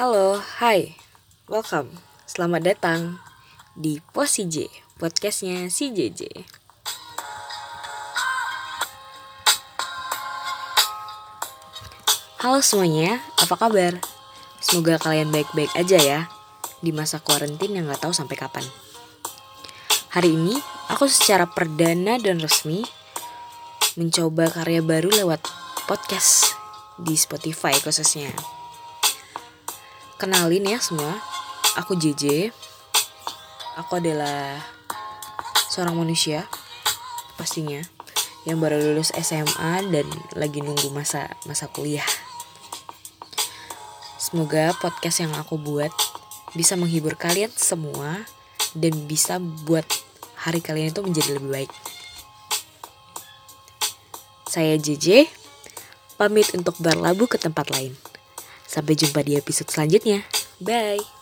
Halo, hai, welcome, selamat datang di Posi J, podcastnya si JJ. Halo semuanya, apa kabar? Semoga kalian baik-baik aja ya di masa kuarantin yang gak tahu sampai kapan. Hari ini, aku secara perdana dan resmi mencoba karya baru lewat podcast di Spotify khususnya. Kenalin ya semua, aku JJ. Aku adalah seorang manusia pastinya yang baru lulus SMA dan lagi nunggu masa masa kuliah. Semoga podcast yang aku buat bisa menghibur kalian semua dan bisa buat hari kalian itu menjadi lebih baik. Saya JJ, pamit untuk berlabuh ke tempat lain. Sampai jumpa di episode selanjutnya. Bye.